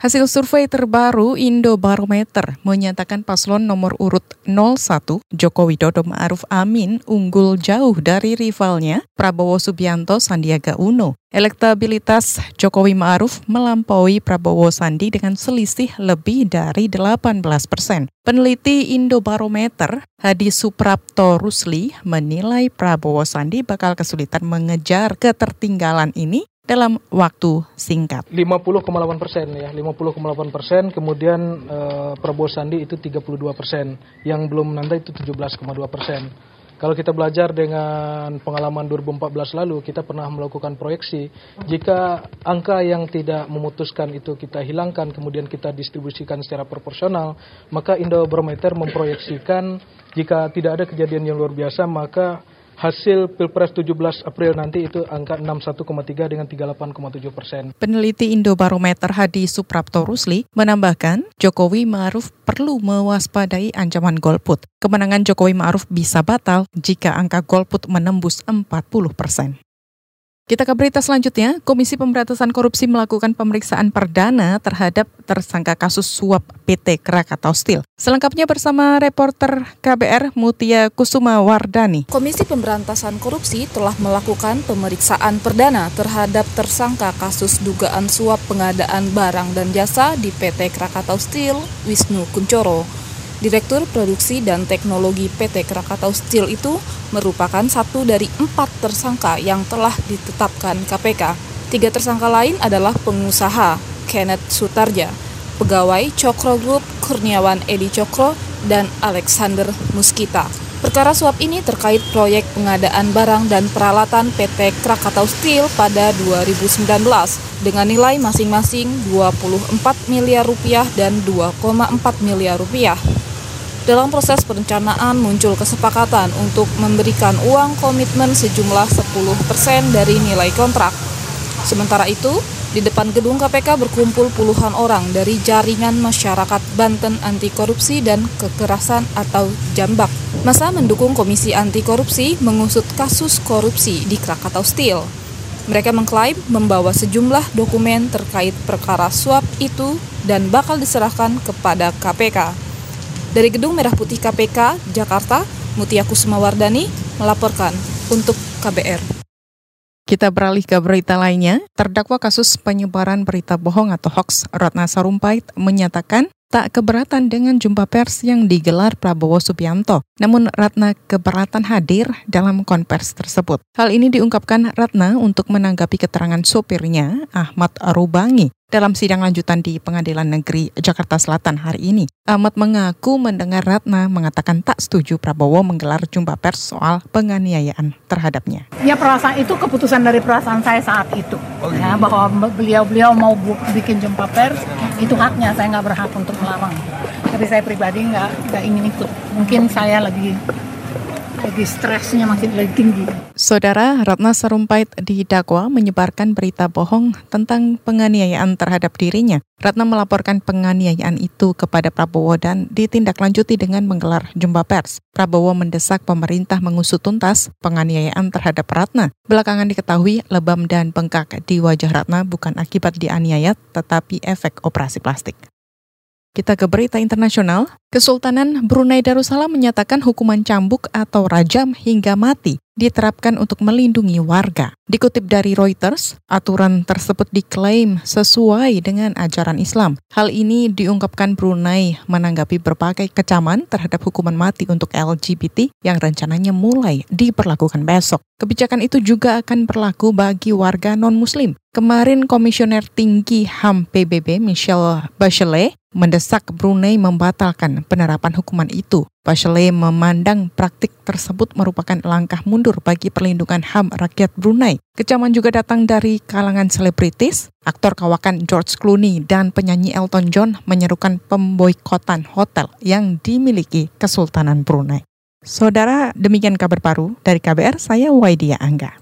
Hasil survei terbaru Indobarometer menyatakan paslon nomor urut 01 Joko Widodo Ma'ruf Amin unggul jauh dari rivalnya Prabowo Subianto Sandiaga Uno. Elektabilitas Jokowi Ma'ruf melampaui Prabowo Sandi dengan selisih lebih dari 18 persen. Peneliti Indobarometer Hadi Suprapto Rusli menilai Prabowo Sandi bakal kesulitan mengejar ketertinggalan ini dalam waktu singkat. 50,8 persen ya, 50,8 persen. Kemudian eh, Prabowo Sandi itu 32 persen. Yang belum menanda itu 17,2 persen. Kalau kita belajar dengan pengalaman 2014 lalu, kita pernah melakukan proyeksi. Jika angka yang tidak memutuskan itu kita hilangkan, kemudian kita distribusikan secara proporsional, maka Indobarometer memproyeksikan jika tidak ada kejadian yang luar biasa, maka hasil Pilpres 17 April nanti itu angka 61,3 dengan 38,7 persen. Peneliti Indobarometer Hadi Suprapto Rusli menambahkan Jokowi Ma'ruf perlu mewaspadai ancaman golput. Kemenangan Jokowi Ma'ruf bisa batal jika angka golput menembus 40 persen. Kita ke berita selanjutnya, Komisi Pemberantasan Korupsi melakukan pemeriksaan perdana terhadap tersangka kasus suap PT Krakatau Steel. Selengkapnya bersama reporter KBR Mutia Kusuma Wardani. Komisi Pemberantasan Korupsi telah melakukan pemeriksaan perdana terhadap tersangka kasus dugaan suap pengadaan barang dan jasa di PT Krakatau Steel, Wisnu Kuncoro. Direktur Produksi dan Teknologi PT Krakatau Steel itu merupakan satu dari empat tersangka yang telah ditetapkan KPK. Tiga tersangka lain adalah pengusaha Kenneth Sutarja, pegawai Cokro Group Kurniawan Edi Cokro, dan Alexander Muskita. Perkara suap ini terkait proyek pengadaan barang dan peralatan PT Krakatau Steel pada 2019 dengan nilai masing-masing 24 miliar rupiah dan 2,4 miliar rupiah. Dalam proses perencanaan muncul kesepakatan untuk memberikan uang komitmen sejumlah 10% dari nilai kontrak. Sementara itu, di depan gedung KPK berkumpul puluhan orang dari jaringan masyarakat Banten anti korupsi dan kekerasan atau Jambak. Masa mendukung Komisi Anti Korupsi mengusut kasus korupsi di Krakatau Steel. Mereka mengklaim membawa sejumlah dokumen terkait perkara suap itu dan bakal diserahkan kepada KPK. Dari Gedung Merah Putih KPK, Jakarta, Mutia Kusumawardani melaporkan untuk KBR. Kita beralih ke berita lainnya. Terdakwa kasus penyebaran berita bohong atau hoax Ratna Sarumpait menyatakan tak keberatan dengan jumpa pers yang digelar Prabowo Subianto. Namun Ratna keberatan hadir dalam konvers tersebut. Hal ini diungkapkan Ratna untuk menanggapi keterangan sopirnya, Ahmad Rubangi, dalam sidang lanjutan di Pengadilan Negeri Jakarta Selatan hari ini. Ahmad mengaku mendengar Ratna mengatakan tak setuju Prabowo menggelar jumpa pers soal penganiayaan terhadapnya. Ya perasaan itu keputusan dari perasaan saya saat itu. Oh, ya, gitu. bahwa beliau-beliau mau bikin jumpa pers, itu haknya, saya nggak berhak untuk melarang. Tapi saya pribadi nggak nggak ingin ikut. Mungkin saya lagi lagi stresnya masih lebih tinggi. Saudara Ratna Sarumpait didakwa menyebarkan berita bohong tentang penganiayaan terhadap dirinya. Ratna melaporkan penganiayaan itu kepada Prabowo dan ditindaklanjuti dengan menggelar jumpa pers. Prabowo mendesak pemerintah mengusut tuntas penganiayaan terhadap Ratna. Belakangan diketahui lebam dan bengkak di wajah Ratna bukan akibat dianiaya tetapi efek operasi plastik. Kita ke berita internasional. Kesultanan Brunei Darussalam menyatakan hukuman cambuk atau rajam hingga mati diterapkan untuk melindungi warga. Dikutip dari Reuters, aturan tersebut diklaim sesuai dengan ajaran Islam. Hal ini diungkapkan Brunei menanggapi berbagai kecaman terhadap hukuman mati untuk LGBT yang rencananya mulai diperlakukan besok. Kebijakan itu juga akan berlaku bagi warga non-muslim. Kemarin Komisioner Tinggi HAM PBB Michelle Bachelet mendesak Brunei membatalkan penerapan hukuman itu. Bachelet memandang praktik tersebut merupakan langkah mundur bagi perlindungan HAM rakyat Brunei. Kecaman juga datang dari kalangan selebritis, aktor kawakan George Clooney dan penyanyi Elton John menyerukan pemboikotan hotel yang dimiliki Kesultanan Brunei. Saudara, demikian kabar baru dari KBR, saya Waidia Angga.